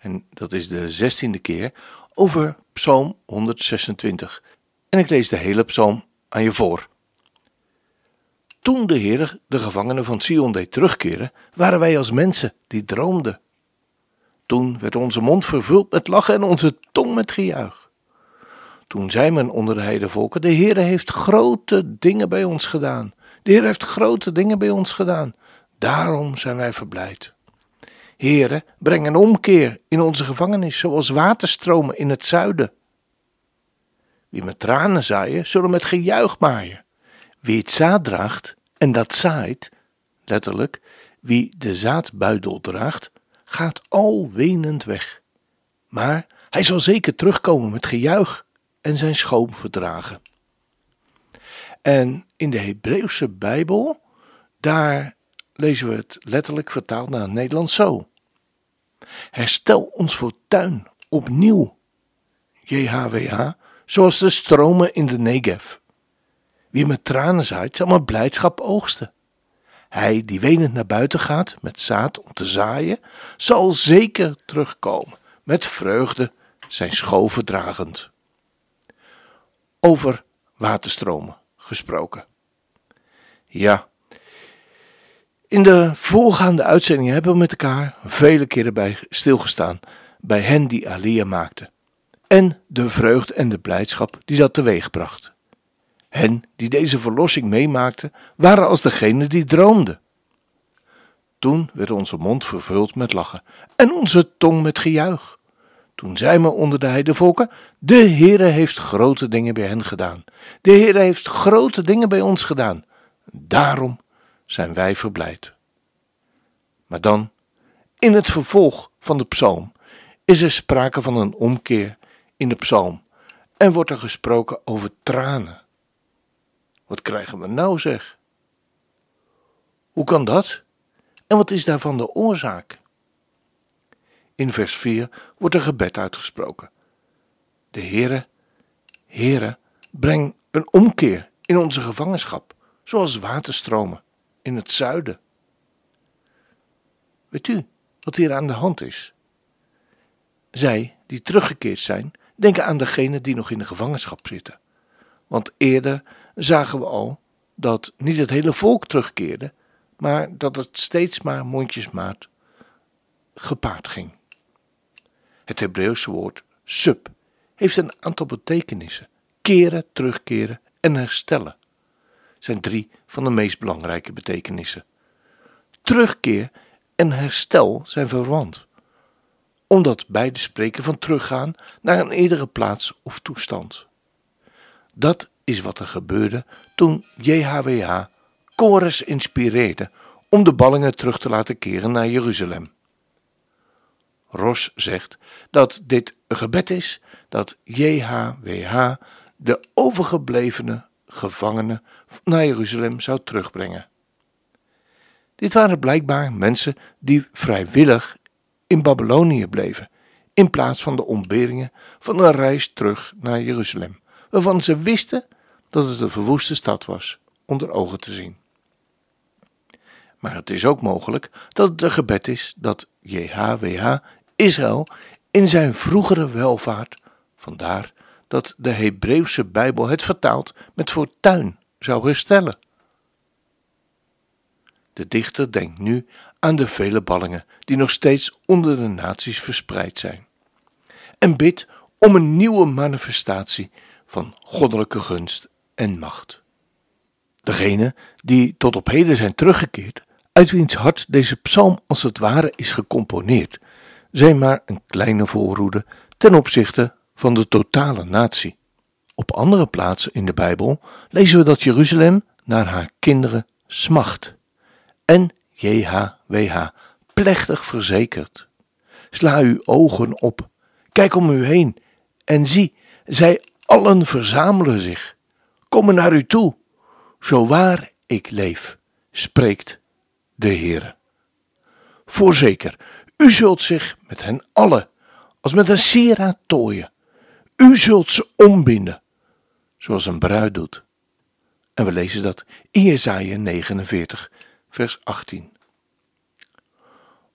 en dat is de zestiende keer, over Psalm 126. En ik lees de hele psalm aan je voor. Toen de Heer de gevangenen van Sion deed terugkeren, waren wij als mensen die droomden. Toen werd onze mond vervuld met lachen en onze tong met gejuich. Toen zei men onder de heidevolken: De Heer heeft grote dingen bij ons gedaan. De Heer heeft grote dingen bij ons gedaan. Daarom zijn wij verblijd. Heere, breng een omkeer in onze gevangenis, zoals waterstromen in het zuiden. Wie met tranen zaaien, zullen met gejuich maaien. Wie het zaad draagt en dat zaait, letterlijk, wie de zaadbuidel draagt, gaat al wenend weg. Maar hij zal zeker terugkomen met gejuich en zijn schoon verdragen. En in de Hebreeuwse Bijbel, daar lezen we het letterlijk vertaald naar het Nederlands zo. Herstel ons fortuin opnieuw, JHWH, zoals de stromen in de Negev. Wie met tranen zaait, zal met blijdschap oogsten. Hij die wenend naar buiten gaat met zaad om te zaaien, zal zeker terugkomen met vreugde zijn schoven dragend. Over waterstromen gesproken. Ja, in de voorgaande uitzendingen hebben we met elkaar vele keren bij stilgestaan bij hen die Alia maakten. En de vreugde en de blijdschap die dat teweegbracht. Hen die deze verlossing meemaakten, waren als degene die droomden. Toen werd onze mond vervuld met lachen en onze tong met gejuich. Toen zei men onder de heidevolken: De Heere heeft grote dingen bij hen gedaan. De Heere heeft grote dingen bij ons gedaan. Daarom zijn wij verblijd. Maar dan, in het vervolg van de psalm, is er sprake van een omkeer in de psalm en wordt er gesproken over tranen. Wat krijgen we nou zeg? Hoe kan dat? En wat is daarvan de oorzaak? In vers 4 wordt een gebed uitgesproken. De Heere, Heere, breng een omkeer in onze gevangenschap, zoals waterstromen in het zuiden. Weet u wat hier aan de hand is? Zij die teruggekeerd zijn, denken aan degenen die nog in de gevangenschap zitten. Want eerder zagen we al dat niet het hele volk terugkeerde, maar dat het steeds maar mondjesmaat gepaard ging. Het Hebreeuwse woord sub heeft een aantal betekenissen: keren, terugkeren en herstellen. Zijn drie van de meest belangrijke betekenissen. Terugkeer en herstel zijn verwant, omdat beide spreken van teruggaan naar een eerdere plaats of toestand. Dat is wat er gebeurde toen JHWH Kores inspireerde om de ballingen terug te laten keren naar Jeruzalem. Ros zegt dat dit een gebed is dat JHWH de overgeblevene gevangenen naar Jeruzalem zou terugbrengen. Dit waren blijkbaar mensen die vrijwillig in Babylonië bleven, in plaats van de ontberingen van een reis terug naar Jeruzalem, waarvan ze wisten dat het een verwoeste stad was, onder ogen te zien. Maar het is ook mogelijk dat het een gebed is dat JHWH Israël in zijn vroegere welvaart, vandaar dat de Hebreeuwse Bijbel het vertaalt met fortuin, zou herstellen. De dichter denkt nu aan de vele ballingen die nog steeds onder de naties verspreid zijn. En bidt om een nieuwe manifestatie van goddelijke gunst en macht. Degene die tot op heden zijn teruggekeerd, uit wiens hart deze psalm als het ware is gecomponeerd, zijn maar een kleine voorroede ten opzichte van de totale natie. Op andere plaatsen in de Bijbel lezen we dat Jeruzalem naar haar kinderen smacht en JHWH plechtig verzekerd. Sla uw ogen op Kijk om u heen en zie, zij allen verzamelen zich, komen naar u toe. Zo waar ik leef, spreekt de Heer. Voorzeker, u zult zich met hen allen als met een sieraad tooien. U zult ze ombinden, zoals een bruid doet. En we lezen dat in Jesaja 49, vers 18.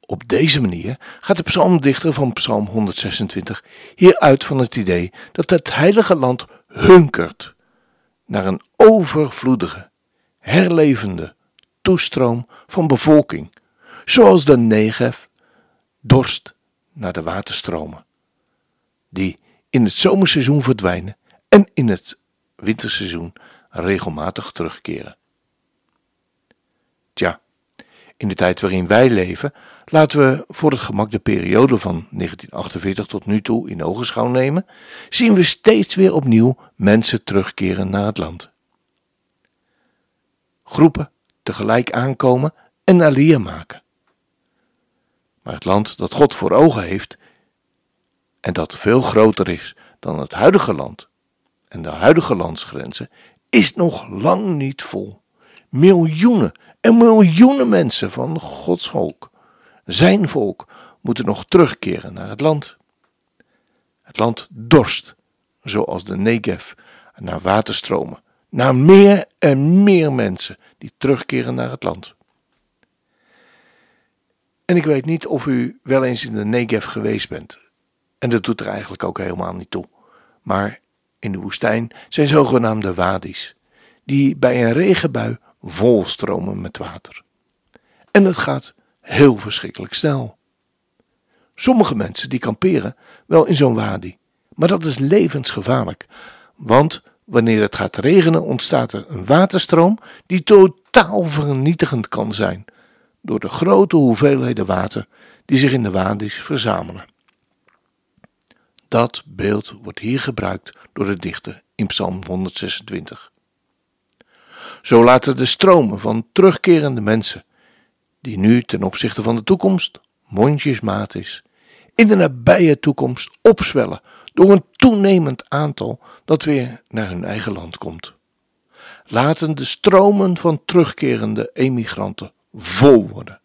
Op deze manier gaat de psalmdichter van Psalm 126 hieruit van het idee dat het heilige land hunkert naar een overvloedige, herlevende toestroom van bevolking, zoals de Negev dorst naar de waterstromen, die in het zomerseizoen verdwijnen en in het winterseizoen regelmatig terugkeren. Tja, in de tijd waarin wij leven, laten we voor het gemak de periode van 1948 tot nu toe in ogenschouw nemen, zien we steeds weer opnieuw mensen terugkeren naar het land. Groepen tegelijk aankomen en alia maken. Maar het land dat God voor ogen heeft en dat veel groter is dan het huidige land en de huidige landsgrenzen, is nog lang niet vol. Miljoenen en miljoenen mensen van Gods volk, zijn volk, moeten nog terugkeren naar het land. Het land dorst, zoals de Negev, naar waterstromen, naar meer en meer mensen die terugkeren naar het land. En ik weet niet of u wel eens in de Negev geweest bent. En dat doet er eigenlijk ook helemaal niet toe. Maar in de woestijn zijn zogenaamde wadis, die bij een regenbui volstromen met water. En het gaat heel verschrikkelijk snel. Sommige mensen die kamperen wel in zo'n wadi, maar dat is levensgevaarlijk, want wanneer het gaat regenen ontstaat er een waterstroom die totaal vernietigend kan zijn door de grote hoeveelheden water die zich in de wadis verzamelen. Dat beeld wordt hier gebruikt door de dichter in Psalm 126. Zo laten de stromen van terugkerende mensen, die nu ten opzichte van de toekomst mondjesmaat is, in de nabije toekomst opzwellen door een toenemend aantal dat weer naar hun eigen land komt. Laten de stromen van terugkerende emigranten vol worden,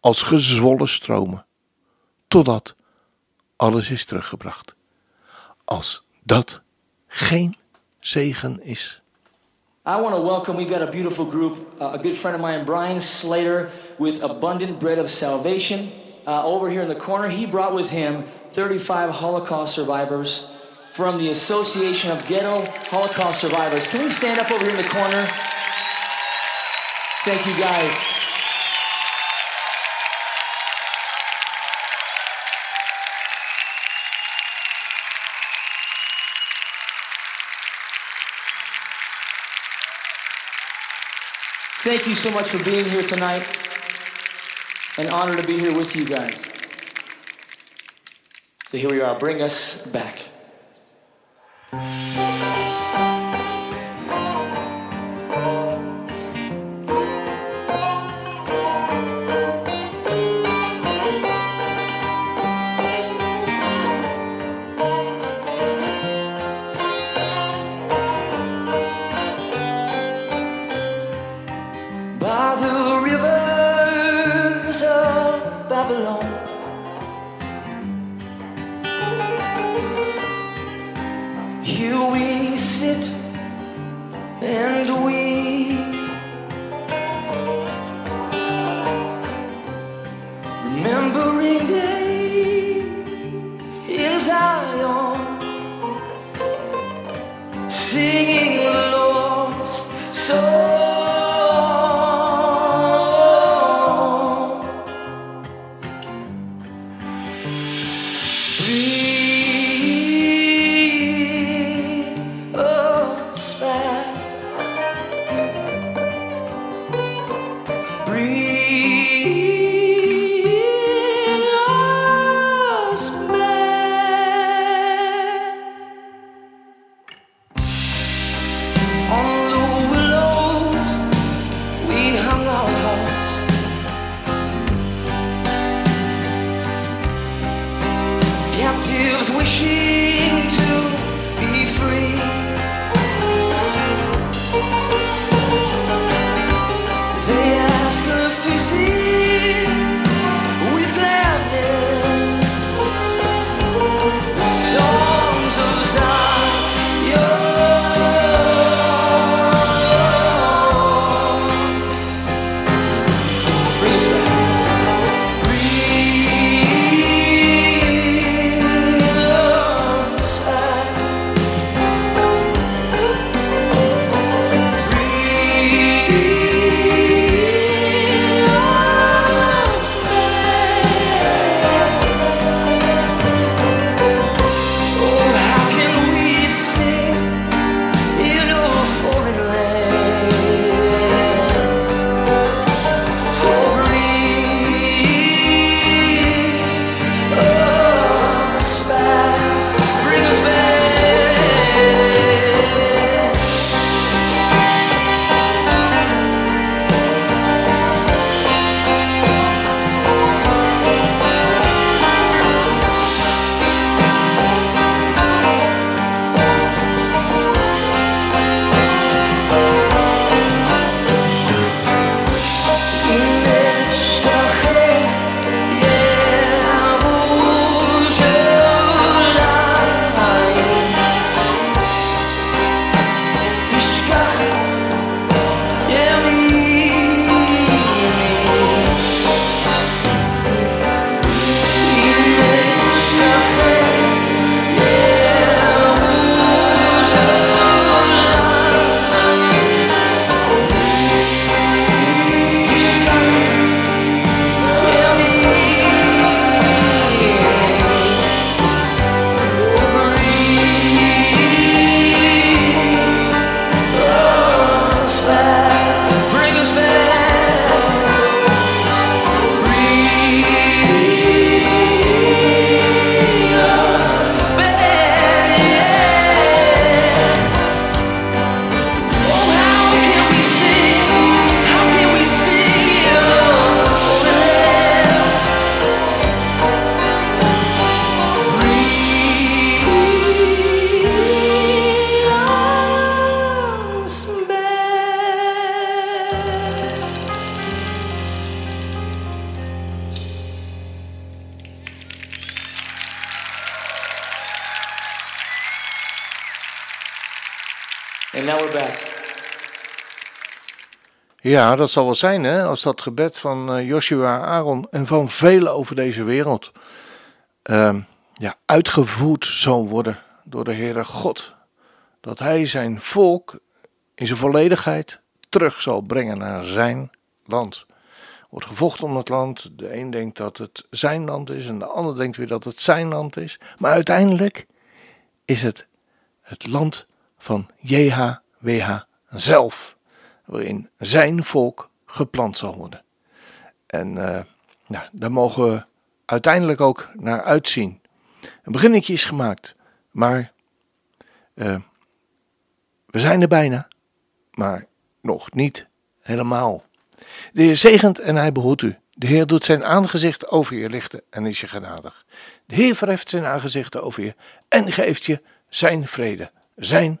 als gezwollen stromen, totdat alles is teruggebracht. Als dat geen zegen is. I want to welcome, we've got a beautiful group, uh, a good friend of mine, Brian Slater, with Abundant Bread of Salvation. Uh, over here in the corner, he brought with him 35 Holocaust survivors from the Association of Ghetto Holocaust Survivors. Can we stand up over here in the corner? Thank you guys. Thank you so much for being here tonight. An honor to be here with you guys. So here we are. Bring us back. の we're back. Ja, dat zal wel zijn, hè, als dat gebed van eh, Joshua, Aaron en van velen over deze wereld ehm, ja, uitgevoerd zal worden door de Heere God. Dat Hij zijn volk in zijn volledigheid terug zal brengen naar zijn land. Wordt gevochten om het land. De een denkt dat het zijn land is en de ander denkt weer dat het zijn land is. Maar uiteindelijk is het het land van JHWH zelf, waarin zijn volk geplant zal worden. En uh, nou, daar mogen we uiteindelijk ook naar uitzien. Een beginnetje is gemaakt, maar uh, we zijn er bijna, maar nog niet helemaal. De Heer zegent en hij behoedt u. De Heer doet zijn aangezicht over je lichten en is je genadig. De Heer verheft zijn aangezicht over je en geeft je zijn vrede, zijn